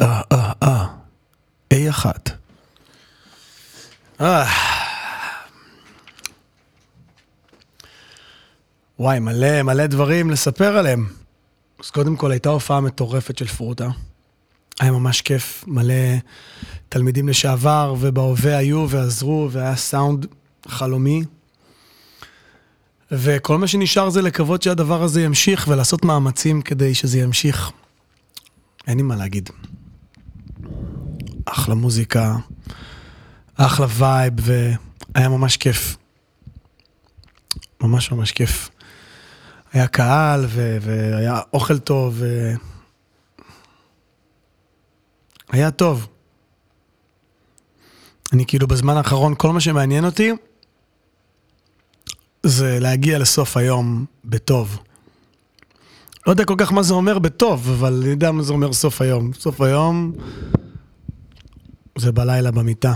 אה, אה, אה. A1. אה. וואי, מלא, מלא דברים לספר עליהם. אז קודם כל, הייתה הופעה מטורפת של פרוטה. היה ממש כיף, מלא תלמידים לשעבר ובהווה היו ועזרו, והיה סאונד חלומי. וכל מה שנשאר זה לקוות שהדבר הזה ימשיך ולעשות מאמצים כדי שזה ימשיך. אין לי מה להגיד. אחלה מוזיקה, אחלה וייב, והיה ממש כיף. ממש ממש כיף. היה קהל, ו- והיה אוכל טוב, ו... היה טוב. אני כאילו בזמן האחרון, כל מה שמעניין אותי זה להגיע לסוף היום בטוב. לא יודע כל כך מה זה אומר בטוב, אבל אני יודע מה זה אומר סוף היום. סוף היום זה בלילה במיטה.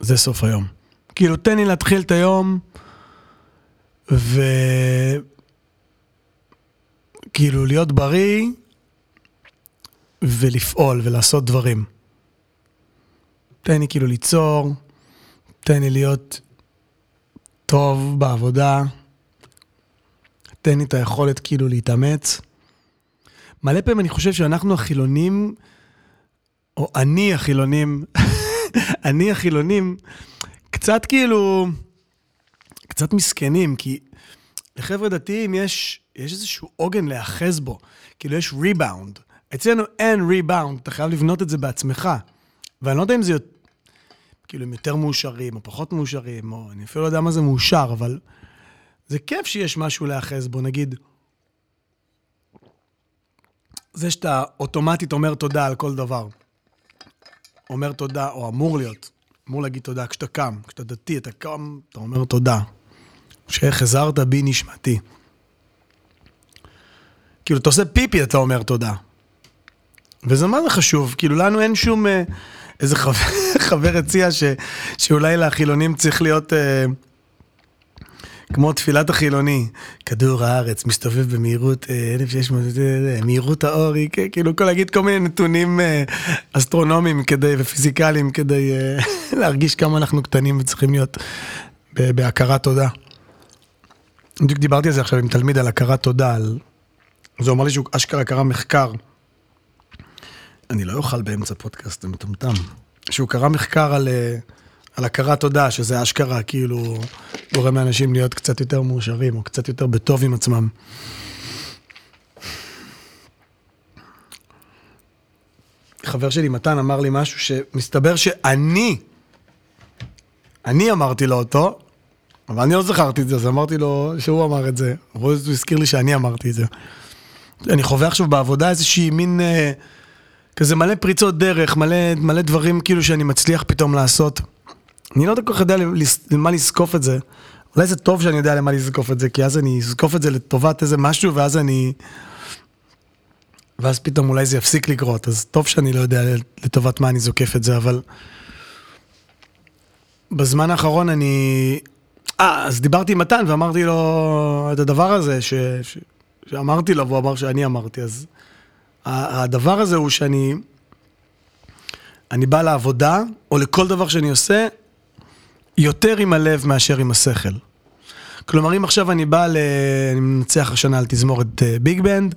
זה סוף היום. כאילו, תן לי להתחיל את היום, ו... כאילו, להיות בריא ולפעול ולעשות דברים. תן לי כאילו ליצור, תן לי להיות טוב בעבודה, תן לי את היכולת כאילו להתאמץ. מלא פעמים אני חושב שאנחנו החילונים, או אני החילונים, אני החילונים, קצת כאילו, קצת מסכנים, כי לחבר'ה דתיים יש, יש איזשהו עוגן להאחז בו, כאילו יש ריבאונד. אצלנו אין ריבאונד, אתה חייב לבנות את זה בעצמך. ואני לא יודע אם זה כאילו הם יותר מאושרים או פחות מאושרים, או אני אפילו לא יודע מה זה מאושר, אבל זה כיף שיש משהו להאחז בו, נגיד, זה שאתה אוטומטית אומר תודה על כל דבר. אומר תודה, או אמור להיות, אמור להגיד תודה כשאתה קם, כשאתה דתי, אתה קם, אתה אומר תודה. שחזרת בי נשמתי. כאילו, אתה עושה פיפי, אתה אומר תודה. וזה מה זה חשוב, כאילו, לנו אין שום... אה, איזה חבר, חבר הציע ש, שאולי לחילונים צריך להיות אה, כמו תפילת החילוני, כדור הארץ מסתובב במהירות אה, 1600, אה, מהירות האור, כאילו כל להגיד כל מיני נתונים אה, אסטרונומיים כדי, ופיזיקליים כדי אה, להרגיש כמה אנחנו קטנים וצריכים להיות בהכרת תודה. בדיוק דיברתי על זה עכשיו עם תלמיד על הכרת תודה, על... אז הוא אמר לי שהוא אשכרה קרא מחקר. אני לא אוכל באמצע פודקאסט, זה מטומטם. שהוא קרא מחקר על, אה, על הכרת תודה, שזה אשכרה כאילו גורם לאנשים להיות קצת יותר מאושרים, או קצת יותר בטוב עם עצמם. חבר שלי, מתן, אמר לי משהו שמסתבר שאני, אני אמרתי לו אותו, אבל אני לא זכרתי את זה, אז אמרתי לו שהוא אמר את זה. הוא הזכיר לי שאני אמרתי את זה. אני חווה עכשיו בעבודה איזושהי מין... אה, כזה מלא פריצות דרך, מלא, מלא דברים כאילו שאני מצליח פתאום לעשות. אני לא כל כך יודע למה לזקוף את זה. אולי זה טוב שאני יודע למה לזקוף את זה, כי אז אני אזקוף את זה לטובת איזה משהו, ואז אני... ואז פתאום אולי זה יפסיק לקרות, אז טוב שאני לא יודע לטובת מה אני זוקף את זה, אבל... בזמן האחרון אני... אה, אז דיברתי עם מתן ואמרתי לו את הדבר הזה, ש... ש... שאמרתי לו, והוא אמר שאני אמרתי, אז... הדבר הזה הוא שאני... אני בא לעבודה, או לכל דבר שאני עושה, יותר עם הלב מאשר עם השכל. כלומר, אם עכשיו אני בא ל... אני מנצח השנה על תזמורת אה, ביג בנד,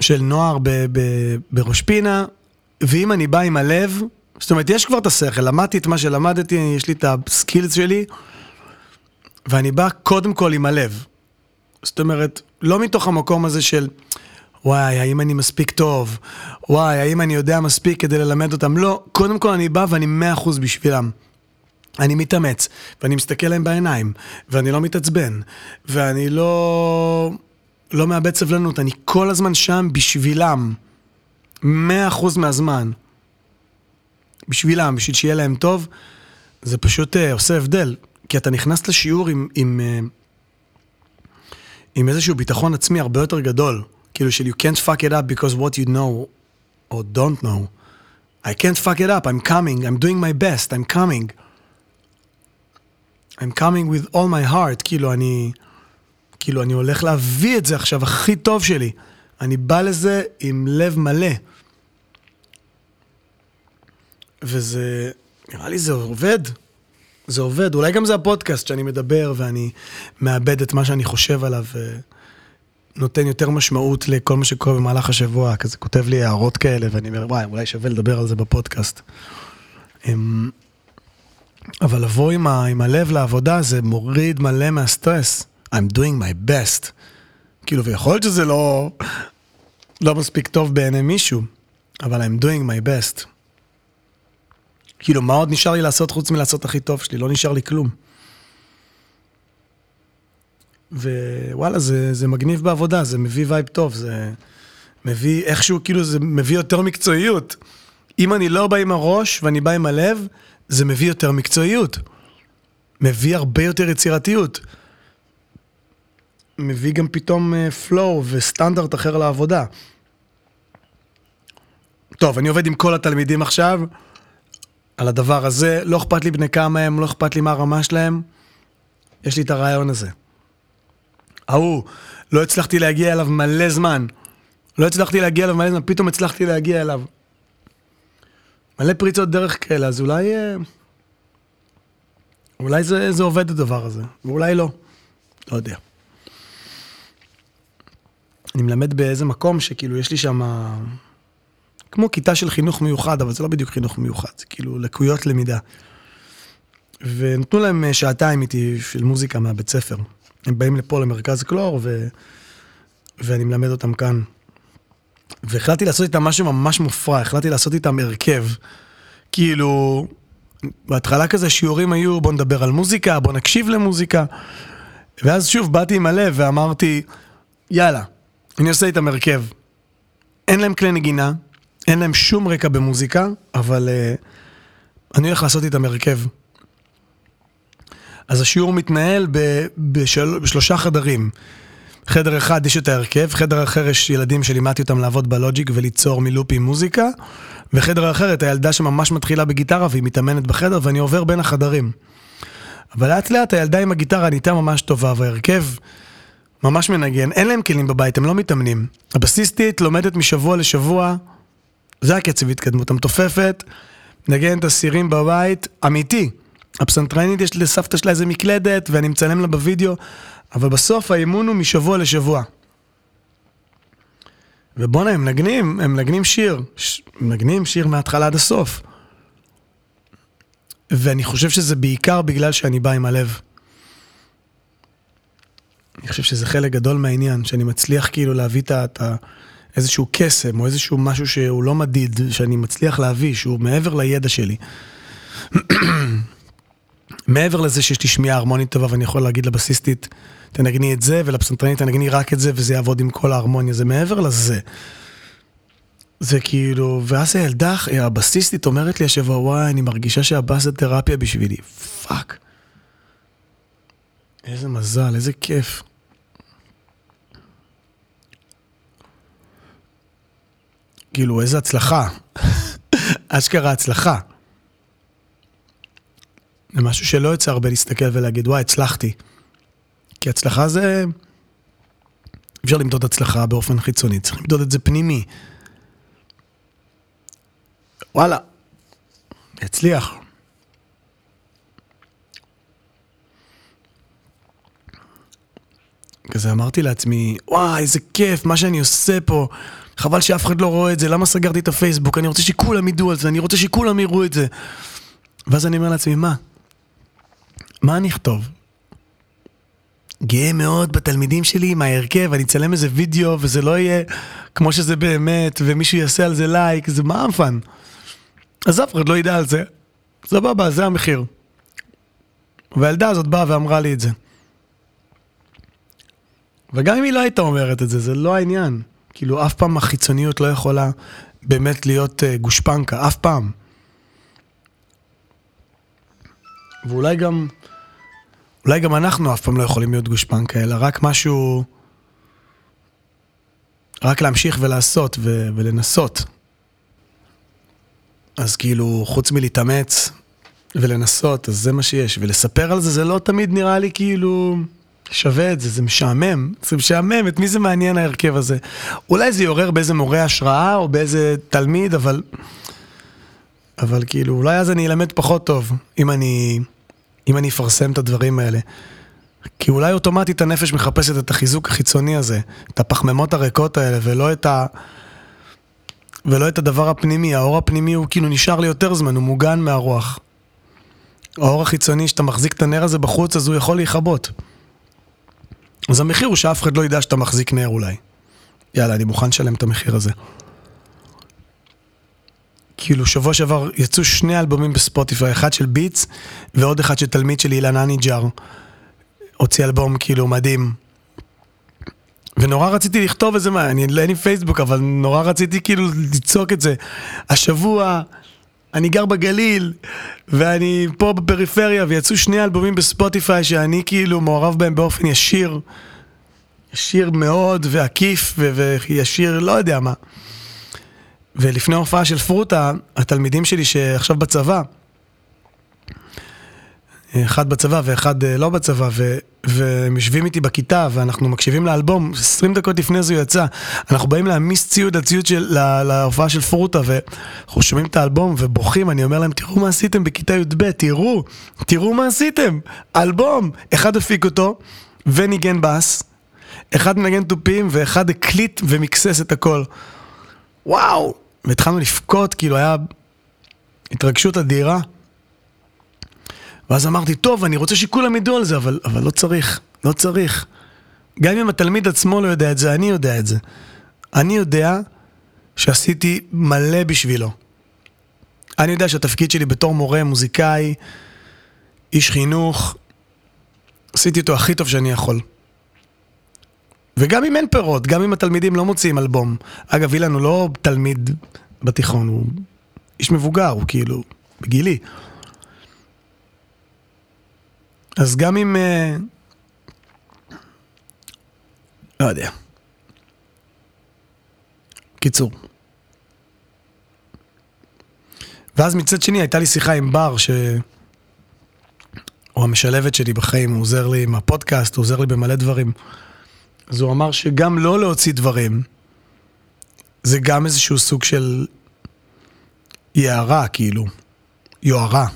של נוער ב... ב... בראש פינה, ואם אני בא עם הלב, זאת אומרת, יש כבר את השכל, למדתי את מה שלמדתי, יש לי את הסקילס שלי, ואני בא קודם כל עם הלב. זאת אומרת, לא מתוך המקום הזה של... וואי, האם אני מספיק טוב? וואי, האם אני יודע מספיק כדי ללמד אותם? לא, קודם כל אני בא ואני מאה אחוז בשבילם. אני מתאמץ, ואני מסתכל להם בעיניים, ואני לא מתעצבן, ואני לא... לא מאבד סבלנות, אני כל הזמן שם בשבילם. מאה אחוז מהזמן. בשבילם, בשביל שיהיה להם טוב, זה פשוט uh, עושה הבדל. כי אתה נכנס לשיעור עם, עם, uh, עם איזשהו ביטחון עצמי הרבה יותר גדול. כאילו של you can't fuck it up because what you know or don't know. I can't fuck it up, I'm coming, I'm doing my best, I'm coming. I'm coming with all my heart, כאילו אני, כאילו אני הולך להביא את זה עכשיו הכי טוב שלי. אני בא לזה עם לב מלא. וזה, נראה לי זה עובד. זה עובד. אולי גם זה הפודקאסט שאני מדבר ואני מאבד את מה שאני חושב עליו. ונותן יותר משמעות לכל מה שקורה במהלך השבוע, כזה כותב לי הערות כאלה, ואני אומר, וואי, אולי שווה לדבר על זה בפודקאסט. אבל לבוא עם, ה, עם הלב לעבודה זה מוריד מלא מהסטרס. I'm doing my best. כאילו, ויכול להיות שזה לא, לא מספיק טוב בעיני מישהו, אבל I'm doing my best. כאילו, מה עוד נשאר לי לעשות חוץ מלעשות הכי טוב שלי? לא נשאר לי כלום. ווואלה, זה, זה מגניב בעבודה, זה מביא vibe טוב, זה מביא איכשהו, כאילו, זה מביא יותר מקצועיות. אם אני לא בא עם הראש ואני בא עם הלב, זה מביא יותר מקצועיות. מביא הרבה יותר יצירתיות. מביא גם פתאום פלואו uh, וסטנדרט אחר לעבודה. טוב, אני עובד עם כל התלמידים עכשיו על הדבר הזה, לא אכפת לי בני כמה הם, לא אכפת לי מה הרמה שלהם, יש לי את הרעיון הזה. ההוא, לא הצלחתי להגיע אליו מלא זמן. לא הצלחתי להגיע אליו מלא זמן, פתאום הצלחתי להגיע אליו. מלא פריצות דרך כאלה, אז אולי... אה, אולי זה, זה עובד הדבר הזה, ואולי לא. לא יודע. אני מלמד באיזה מקום שכאילו יש לי שם... כמו כיתה של חינוך מיוחד, אבל זה לא בדיוק חינוך מיוחד, זה כאילו לקויות למידה. ונתנו להם אה, שעתיים איתי של מוזיקה מהבית ספר. הם באים לפה למרכז קלור, ו... ואני מלמד אותם כאן. והחלטתי לעשות איתם משהו ממש מופרע, החלטתי לעשות איתם הרכב. כאילו, בהתחלה כזה שיעורים היו, בוא נדבר על מוזיקה, בוא נקשיב למוזיקה. ואז שוב באתי עם הלב ואמרתי, יאללה, אני עושה איתם הרכב. אין להם כלי נגינה, אין להם שום רקע במוזיקה, אבל uh, אני הולך לעשות איתם הרכב. אז השיעור מתנהל ב- בשל- בשלושה חדרים. חדר אחד יש את ההרכב, חדר אחר יש ילדים שלימדתי אותם לעבוד בלוג'יק וליצור מלופים מוזיקה, וחדר אחר את הילדה שממש מתחילה בגיטרה והיא מתאמנת בחדר ואני עובר בין החדרים. אבל לאט לאט הילדה עם הגיטרה נהייתה ממש טובה וההרכב ממש מנגן, אין להם כלים בבית, הם לא מתאמנים. הבסיסטית לומדת משבוע לשבוע, זה הקצב התקדמות המתופפת, נגן את הסירים בבית, אמיתי. הפסנתרנית יש לסבתא שלה איזה מקלדת ואני מצלם לה בווידאו, אבל בסוף האימון הוא משבוע לשבוע. ובואנה, הם מנגנים, הם מנגנים שיר, ש... מנגנים שיר מההתחלה עד הסוף. ואני חושב שזה בעיקר בגלל שאני בא עם הלב. אני חושב שזה חלק גדול מהעניין, שאני מצליח כאילו להביא את ה... איזשהו קסם, או איזשהו משהו שהוא לא מדיד, שאני מצליח להביא, שהוא מעבר לידע שלי. מעבר לזה שיש לי שמיעה הרמונית טובה ואני יכול להגיד לבסיסטית, תנגני את זה, ולפסנתרנית תנגני רק את זה, וזה יעבוד עם כל ההרמוניה, זה מעבר לזה. זה כאילו, ואז הילדה, הבסיסטית אומרת לי השבוע, וואי, אני מרגישה שהבאס זה תרפיה בשבילי. fuck. איזה מזל, איזה כיף. כאילו, איזה הצלחה. אשכרה הצלחה. זה משהו שלא יוצא הרבה להסתכל ולהגיד, וואי, הצלחתי. כי הצלחה זה... אפשר למדוד הצלחה באופן חיצוני, צריך למדוד את זה פנימי. וואלה, הצליח. כזה אמרתי לעצמי, וואי, איזה כיף, מה שאני עושה פה. חבל שאף אחד לא רואה את זה, למה סגרתי את הפייסבוק? אני רוצה שכולם ידעו על זה, אני רוצה שכולם יראו את זה. ואז אני אומר לעצמי, מה? מה אני אכתוב? גאה מאוד בתלמידים שלי עם ההרכב, אני אצלם איזה וידאו וזה לא יהיה כמו שזה באמת, ומישהו יעשה על זה לייק, זה מה fun. אז אף אחד לא ידע על זה. סבבה, זה המחיר. והילדה הזאת באה ואמרה לי את זה. וגם אם היא לא הייתה אומרת את זה, זה לא העניין. כאילו, אף פעם החיצוניות לא יכולה באמת להיות uh, גושפנקה, אף פעם. ואולי גם, אולי גם אנחנו אף פעם לא יכולים להיות גושפנקה, אלא רק משהו, רק להמשיך ולעשות ו- ולנסות. אז כאילו, חוץ מלהתאמץ ולנסות, אז זה מה שיש. ולספר על זה, זה לא תמיד נראה לי כאילו... שווה את זה, זה משעמם, זה משעמם, את מי זה מעניין ההרכב הזה? אולי זה יעורר באיזה מורה השראה או באיזה תלמיד, אבל... אבל כאילו, אולי אז אני אלמד פחות טוב, אם אני, אם אני אפרסם את הדברים האלה. כי אולי אוטומטית הנפש מחפשת את החיזוק החיצוני הזה, את הפחמימות הריקות האלה, ולא את ה... ולא את הדבר הפנימי. האור הפנימי הוא כאילו נשאר לי יותר זמן, הוא מוגן מהרוח. האור החיצוני, שאתה מחזיק את הנר הזה בחוץ, אז הוא יכול להיכבות. אז המחיר הוא שאף אחד לא ידע שאתה מחזיק נר אולי. יאללה, אני מוכן לשלם את המחיר הזה. כאילו, שבוע שעבר יצאו שני אלבומים בספוטיפיי, אחד של ביטס ועוד אחד של תלמיד שלי, אילן אניג'ר. הוציא אלבום כאילו מדהים. ונורא רציתי לכתוב איזה מה, אני אין לי פייסבוק, אבל נורא רציתי כאילו לצעוק את זה. השבוע אני גר בגליל, ואני פה בפריפריה, ויצאו שני אלבומים בספוטיפיי שאני כאילו מעורב בהם באופן ישיר. ישיר מאוד ועקיף וישיר לא יודע מה. ולפני ההופעה של פרוטה, התלמידים שלי שעכשיו בצבא, אחד בצבא ואחד אה, לא בצבא, ו, והם יושבים איתי בכיתה ואנחנו מקשיבים לאלבום, 20 דקות לפני זה הוא יצא, אנחנו באים להעמיס ציוד, הציוד של, לה, להופעה של פרוטה, ואנחנו שומעים את האלבום ובוכים, אני אומר להם, תראו מה עשיתם בכיתה י"ב, תראו, תראו מה עשיתם, אלבום, אחד הפיק אותו וניגן בס, אחד מנגן תופים ואחד הקליט ומקסס את הכל. וואו, והתחלנו לבכות, כאילו היה התרגשות אדירה. ואז אמרתי, טוב, אני רוצה שכולם ידעו על זה, אבל, אבל לא צריך, לא צריך. גם אם התלמיד עצמו לא יודע את זה, אני יודע את זה. אני יודע שעשיתי מלא בשבילו. אני יודע שהתפקיד שלי בתור מורה, מוזיקאי, איש חינוך, עשיתי אותו הכי טוב שאני יכול. וגם אם אין פירות, גם אם התלמידים לא מוציאים אלבום. אגב, אילן הוא לא תלמיד בתיכון, הוא איש מבוגר, הוא כאילו בגילי. אז גם אם... אה, לא יודע. קיצור. ואז מצד שני הייתה לי שיחה עם בר, ש... הוא המשלבת שלי בחיים, הוא עוזר לי עם הפודקאסט, הוא עוזר לי במלא דברים. אז הוא אמר שגם לא להוציא דברים, זה גם איזשהו סוג של יערה, כאילו. יוהרה.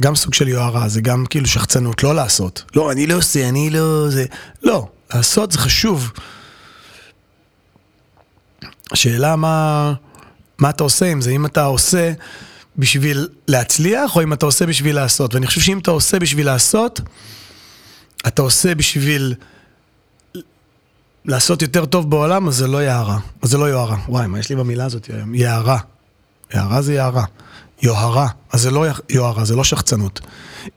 גם סוג של יוהרה, זה גם כאילו שחצנות, לא לעשות. לא, אני לא עושה, אני לא... זה... לא, לעשות זה חשוב. השאלה מה, מה אתה עושה עם זה, אם אתה עושה בשביל להצליח, או אם אתה עושה בשביל לעשות. ואני חושב שאם אתה עושה בשביל לעשות, אתה עושה בשביל לעשות יותר טוב בעולם, אז זה לא יערה. אז זה לא יוהרה. וואי, מה יש לי במילה הזאת היום? יערה. יערה זה יערה. יוהרה. אז זה לא יוהרה, זה לא שחצנות.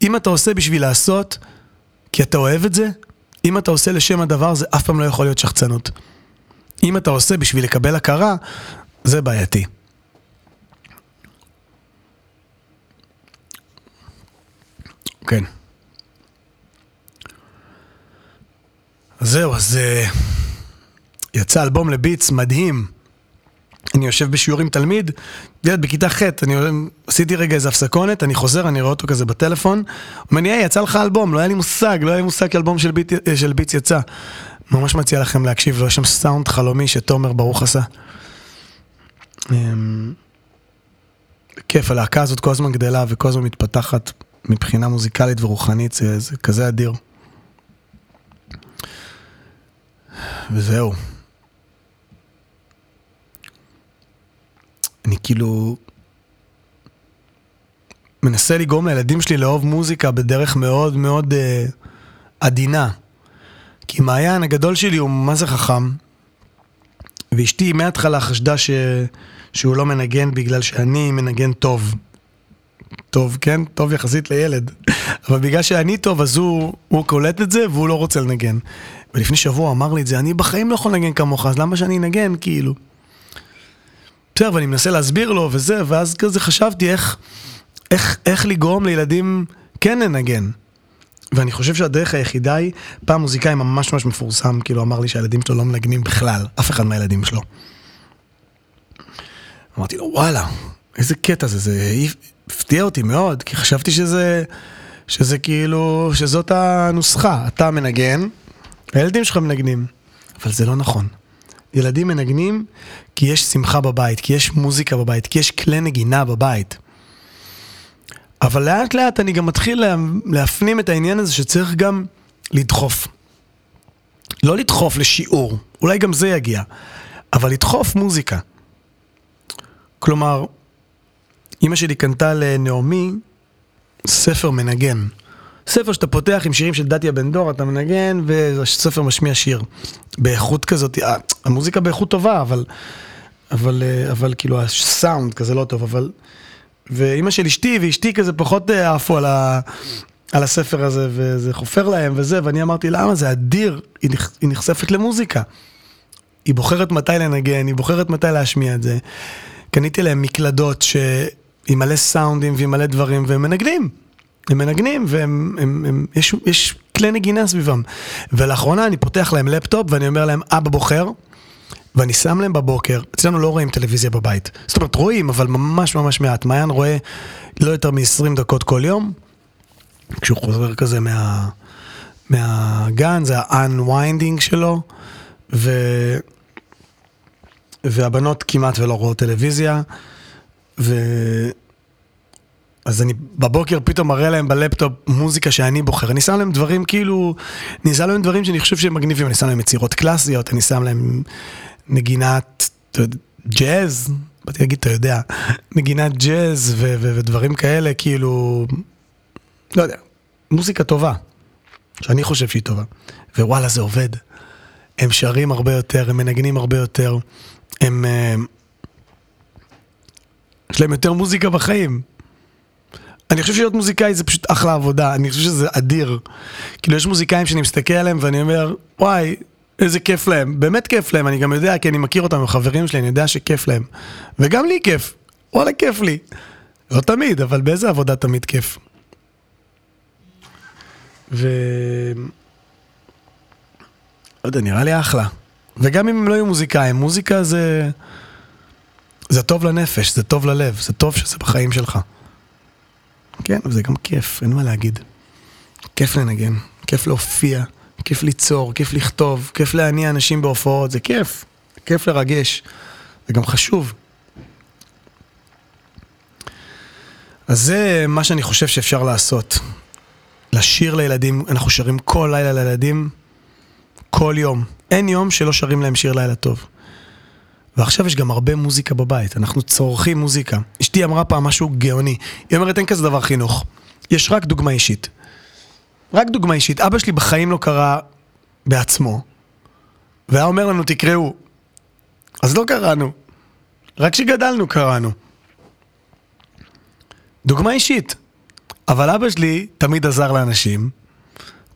אם אתה עושה בשביל לעשות, כי אתה אוהב את זה, אם אתה עושה לשם הדבר, זה אף פעם לא יכול להיות שחצנות. אם אתה עושה בשביל לקבל הכרה, זה בעייתי. כן. זהו, אז uh, יצא אלבום לביטס מדהים. אני יושב בשיעור עם תלמיד, ילד בכיתה ח', אני עשיתי רגע איזה הפסקונת, אני חוזר, אני רואה אותו כזה בטלפון, הוא אומר לי, היי, יצא לך אלבום, לא היה לי מושג, לא היה לי מושג שאלבום של, ביט, של ביטס יצא. ממש מציע לכם להקשיב לו, יש שם סאונד חלומי שתומר ברוך עשה. אמ, כיף, הלהקה הזאת כל הזמן גדלה וכל הזמן מתפתחת מבחינה מוזיקלית ורוחנית, זה, זה כזה אדיר. וזהו. אני כאילו מנסה לגרום לילדים שלי לאהוב מוזיקה בדרך מאוד מאוד אה, עדינה. כי מעיין הגדול שלי הוא מה זה חכם, ואשתי מההתחלה חשדה ש... שהוא לא מנגן בגלל שאני מנגן טוב. טוב, כן? טוב יחסית לילד. אבל בגלל שאני טוב, אז הוא, הוא קולט את זה והוא לא רוצה לנגן. ולפני שבוע אמר לי את זה, אני בחיים לא יכול לנגן כמוך, אז למה שאני אנגן, כאילו? בסדר, ואני מנסה להסביר לו וזה, ואז כזה חשבתי איך, איך, איך לגרום לילדים כן לנגן. ואני חושב שהדרך היחידה היא, פעם מוזיקאי ממש ממש מפורסם, כאילו אמר לי שהילדים שלו לא מנגנים בכלל, אף אחד מהילדים שלו. אמרתי לו, וואלה, איזה קטע זה, זה הפתיע אותי מאוד, כי חשבתי שזה, שזה כאילו, שזאת הנוסחה, אתה מנגן, הילדים שלך מנגנים, אבל זה לא נכון. ילדים מנגנים כי יש שמחה בבית, כי יש מוזיקה בבית, כי יש כלי נגינה בבית. אבל לאט לאט אני גם מתחיל להפנים את העניין הזה שצריך גם לדחוף. לא לדחוף לשיעור, אולי גם זה יגיע, אבל לדחוף מוזיקה. כלומר, אימא שלי קנתה לנעמי ספר מנגן. ספר שאתה פותח עם שירים של דתיה בן דור, אתה מנגן, וספר משמיע שיר. באיכות כזאת, המוזיקה באיכות טובה, אבל, אבל, אה, אבל כאילו הסאונד כזה לא טוב, אבל... ואימא של אשתי ואשתי כזה פחות אה, עפו על, על הספר הזה, וזה חופר להם וזה, ואני אמרתי, למה? זה אדיר, היא, היא נחשפת למוזיקה. היא בוחרת מתי לנגן, היא בוחרת מתי להשמיע את זה. קניתי להם מקלדות עם מלא סאונדים ועם מלא דברים, והם מנגנים. הם מנגנים, ויש כלי נגינה סביבם. ולאחרונה אני פותח להם לפטופ ואני אומר להם, אבא בוחר, ואני שם להם בבוקר, אצלנו לא רואים טלוויזיה בבית. זאת אומרת, רואים, אבל ממש ממש מעט. מעיין רואה לא יותר מ-20 דקות כל יום, כשהוא חוזר כזה מה, מהגן, זה ה-unwinding שלו, ו... והבנות כמעט ולא רואות טלוויזיה, ו... אז אני בבוקר פתאום מראה להם בלפטופ מוזיקה שאני בוחר. אני שם להם דברים כאילו, אני שם להם דברים שאני חושב שהם מגניבים. אני שם להם יצירות קלאסיות, אני שם להם נגינת ג'אז, באתי להגיד, אתה יודע, נגינת ג'אז ו- ו- ודברים כאלה, כאילו, לא יודע, מוזיקה טובה, שאני חושב שהיא טובה. ווואלה, זה עובד. הם שרים הרבה יותר, הם מנגנים הרבה יותר, הם... Uh, יש להם יותר מוזיקה בחיים. אני חושב שלהיות מוזיקאי זה פשוט אחלה עבודה, אני חושב שזה אדיר. כאילו, יש מוזיקאים שאני מסתכל עליהם ואני אומר, וואי, איזה כיף להם. באמת כיף להם, אני גם יודע, כי אני מכיר אותם, הם חברים שלי, אני יודע שכיף להם. וגם לי כיף. וואלה, כיף לי. לא תמיד, אבל באיזה עבודה תמיד כיף. ו... לא יודע, נראה לי אחלה. וגם אם הם לא יהיו מוזיקאים, מוזיקה זה... זה טוב לנפש, זה טוב ללב, זה טוב שזה בחיים שלך. כן, וזה גם כיף, אין מה להגיד. כיף לנגן, כיף להופיע, כיף ליצור, כיף לכתוב, כיף להניע אנשים בהופעות, זה כיף, כיף לרגש, זה גם חשוב. אז זה מה שאני חושב שאפשר לעשות. לשיר לילדים, אנחנו שרים כל לילה לילדים, כל יום. אין יום שלא שרים להם שיר לילה טוב. ועכשיו יש גם הרבה מוזיקה בבית, אנחנו צורכים מוזיקה. אשתי אמרה פעם משהו גאוני, היא אומרת אין כזה דבר חינוך, יש רק דוגמה אישית. רק דוגמה אישית, אבא שלי בחיים לא קרא בעצמו, והיה אומר לנו תקראו. אז לא קראנו, רק כשגדלנו קראנו. דוגמה אישית. אבל אבא שלי תמיד עזר לאנשים,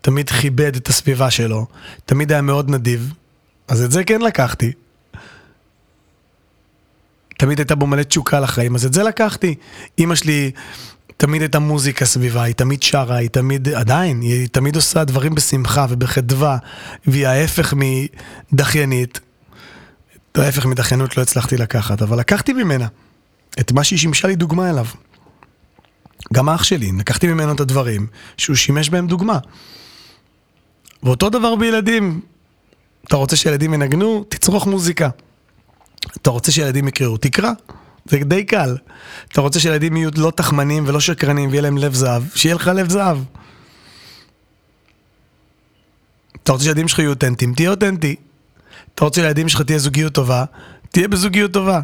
תמיד כיבד את הסביבה שלו, תמיד היה מאוד נדיב, אז את זה כן לקחתי. תמיד הייתה בו מלא תשוקה לחיים, אז את זה לקחתי. אימא שלי תמיד הייתה מוזיקה סביבה, היא תמיד שרה, היא תמיד, עדיין, היא תמיד עושה דברים בשמחה ובחדווה, והיא ההפך מדחיינית. ההפך מדחיינות לא הצלחתי לקחת, אבל לקחתי ממנה את מה שהיא שימשה לי דוגמה אליו. גם אח שלי, לקחתי ממנו את הדברים שהוא שימש בהם דוגמה. ואותו דבר בילדים. אתה רוצה שילדים ינגנו? תצרוך מוזיקה. אתה רוצה שילדים יקראו? תקרא. זה די קל. אתה רוצה שילדים יהיו לא תחמנים ולא שקרנים ויהיה להם לב זהב, שיהיה לך לב זהב. אתה רוצה שילדים שלך יהיו אותנטיים? תהיה אותנטי. אתה רוצה שלילדים שלך תהיה זוגיות טובה? תהיה בזוגיות טובה.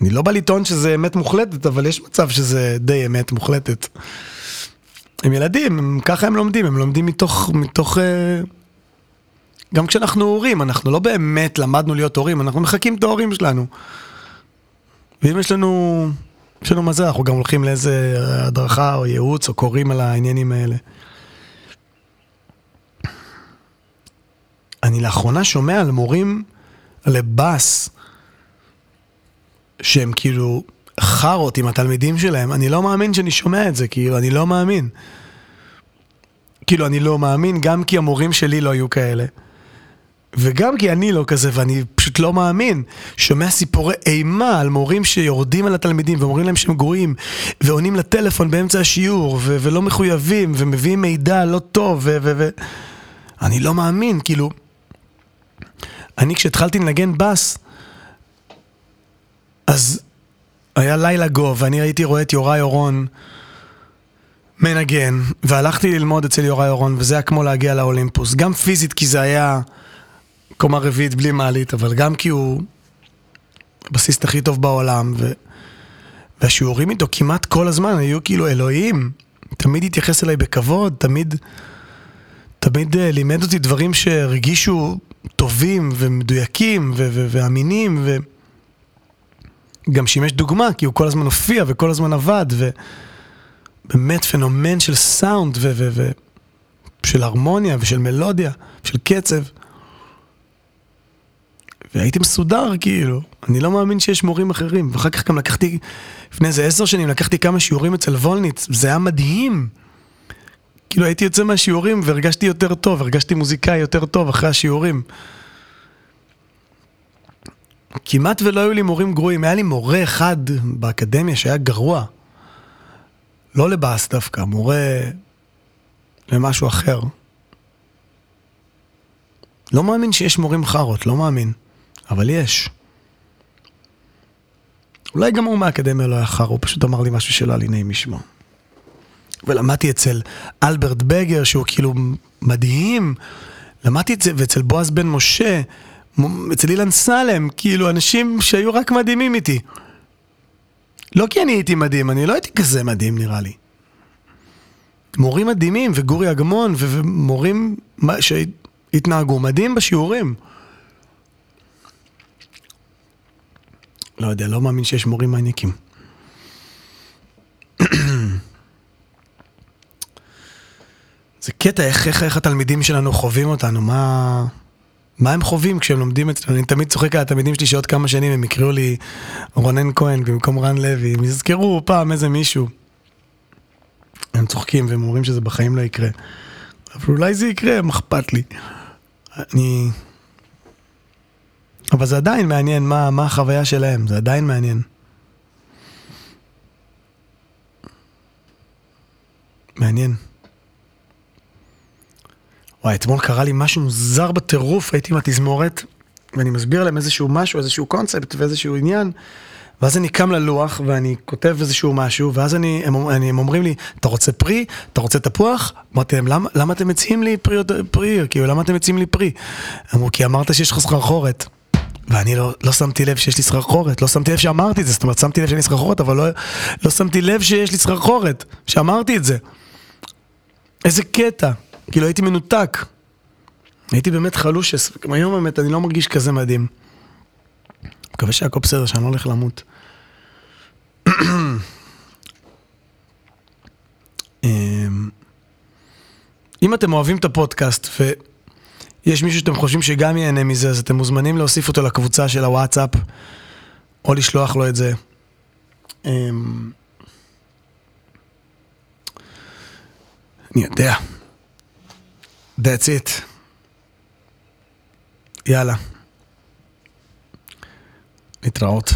אני לא בא לטעון שזה אמת מוחלטת, אבל יש מצב שזה די אמת מוחלטת. הם ילדים, הם, ככה הם לומדים, הם לומדים מתוך, מתוך... אה, גם כשאנחנו הורים, אנחנו לא באמת למדנו להיות הורים, אנחנו מחקים את ההורים שלנו. ואם יש לנו, יש לנו מזל, אנחנו גם הולכים לאיזה הדרכה או ייעוץ או קוראים על העניינים האלה. אני לאחרונה שומע על מורים לבאס, שהם כאילו חארות עם התלמידים שלהם, אני לא מאמין שאני שומע את זה, כאילו, אני לא מאמין. כאילו, אני לא מאמין, גם כי המורים שלי לא היו כאלה. וגם כי אני לא כזה, ואני פשוט לא מאמין. שומע סיפורי אימה על מורים שיורדים על התלמידים ואומרים להם שהם גרועים, ועונים לטלפון באמצע השיעור, ו- ולא מחויבים, ומביאים מידע לא טוב, ו... ו-, ו- אני לא מאמין, כאילו... אני כשהתחלתי לנגן בס, אז היה לילה גו, ואני הייתי רואה את יוראי אורון מנגן, והלכתי ללמוד אצל יוראי אורון, וזה היה כמו להגיע לאולימפוס. גם פיזית, כי זה היה קומה רביעית בלי מעלית, אבל גם כי הוא הבסיסט הכי טוב בעולם, ו... והשיעורים איתו כמעט כל הזמן היו כאילו אלוהים. תמיד התייחס אליי בכבוד, תמיד, תמיד uh, לימד אותי דברים שהרגישו טובים ומדויקים ו- ו- ואמינים, וגם שימש דוגמה, כי הוא כל הזמן הופיע וכל הזמן עבד, ובאמת פנומן של סאונד ו- ו- ו- של הרמוניה ושל מלודיה, של קצב. והייתי מסודר, כאילו. אני לא מאמין שיש מורים אחרים. ואחר כך גם לקחתי, לפני איזה עשר שנים, לקחתי כמה שיעורים אצל וולניץ, זה היה מדהים. כאילו הייתי יוצא מהשיעורים והרגשתי יותר טוב, הרגשתי מוזיקאי יותר טוב אחרי השיעורים. כמעט ולא היו לי מורים גרועים, היה לי מורה אחד באקדמיה שהיה גרוע. לא לבאס דווקא, מורה למשהו אחר. לא מאמין שיש מורים חארות, לא מאמין. אבל יש. אולי גם הוא מהאקדמיה לא היה חר, הוא פשוט אמר לי משהו שלא היה לי נעים לשמוע. ולמדתי אצל אלברט בגר, שהוא כאילו מדהים. למדתי את זה, ואצל בועז בן משה, אצל אילן סלם, כאילו אנשים שהיו רק מדהימים איתי. לא כי אני הייתי מדהים, אני לא הייתי כזה מדהים נראה לי. מורים מדהימים, וגורי אגמון, ומורים שהתנהגו מדהים בשיעורים. לא יודע, לא מאמין שיש מורים מניאקים. זה קטע, איך, איך, איך התלמידים שלנו חווים אותנו, מה, מה הם חווים כשהם לומדים אצלנו. אני תמיד צוחק על התלמידים שלי שעוד כמה שנים הם יקראו לי רונן כהן במקום רן לוי, הם יזכרו פעם איזה מישהו. הם צוחקים והם אומרים שזה בחיים לא יקרה. אבל אולי זה יקרה, מה אכפת לי? אני... אבל זה עדיין מעניין מה, מה החוויה שלהם, זה עדיין מעניין. מעניין. וואי, אתמול קרה לי משהו מוזר בטירוף, הייתי עם התזמורת, ואני מסביר להם איזשהו משהו, איזשהו קונספט ואיזשהו עניין, ואז אני קם ללוח ואני כותב איזשהו משהו, ואז אני, הם, אני, הם אומרים לי, אתה רוצה פרי? אתה רוצה תפוח? אמרתי להם, למה, למה אתם מציעים לי פרי, פרי? כאילו, למה אתם מציעים לי פרי? אמרו, כי אמרת שיש לך סחרחורת. ואני לא, לא שמתי לב שיש לי סחרחורת, לא שמתי לב שאמרתי את זה, זאת אומרת, שמתי לב שיש לי סחרחורת, אבל לא, לא שמתי לב שיש לי סחרחורת, שאמרתי את זה. איזה קטע, כאילו הייתי מנותק. הייתי באמת חלוש, היום באמת אני לא מרגיש כזה מדהים. מקווה שהכל בסדר, שאני לא הולך למות. אמ, אם אתם אוהבים את הפודקאסט ויש מישהו שאתם חושבים שגם ייהנה מזה, אז אתם מוזמנים להוסיף אותו לקבוצה של הוואטסאפ, או לשלוח לו את זה. אמ, אני יודע. That's it. יאללה. להתראות.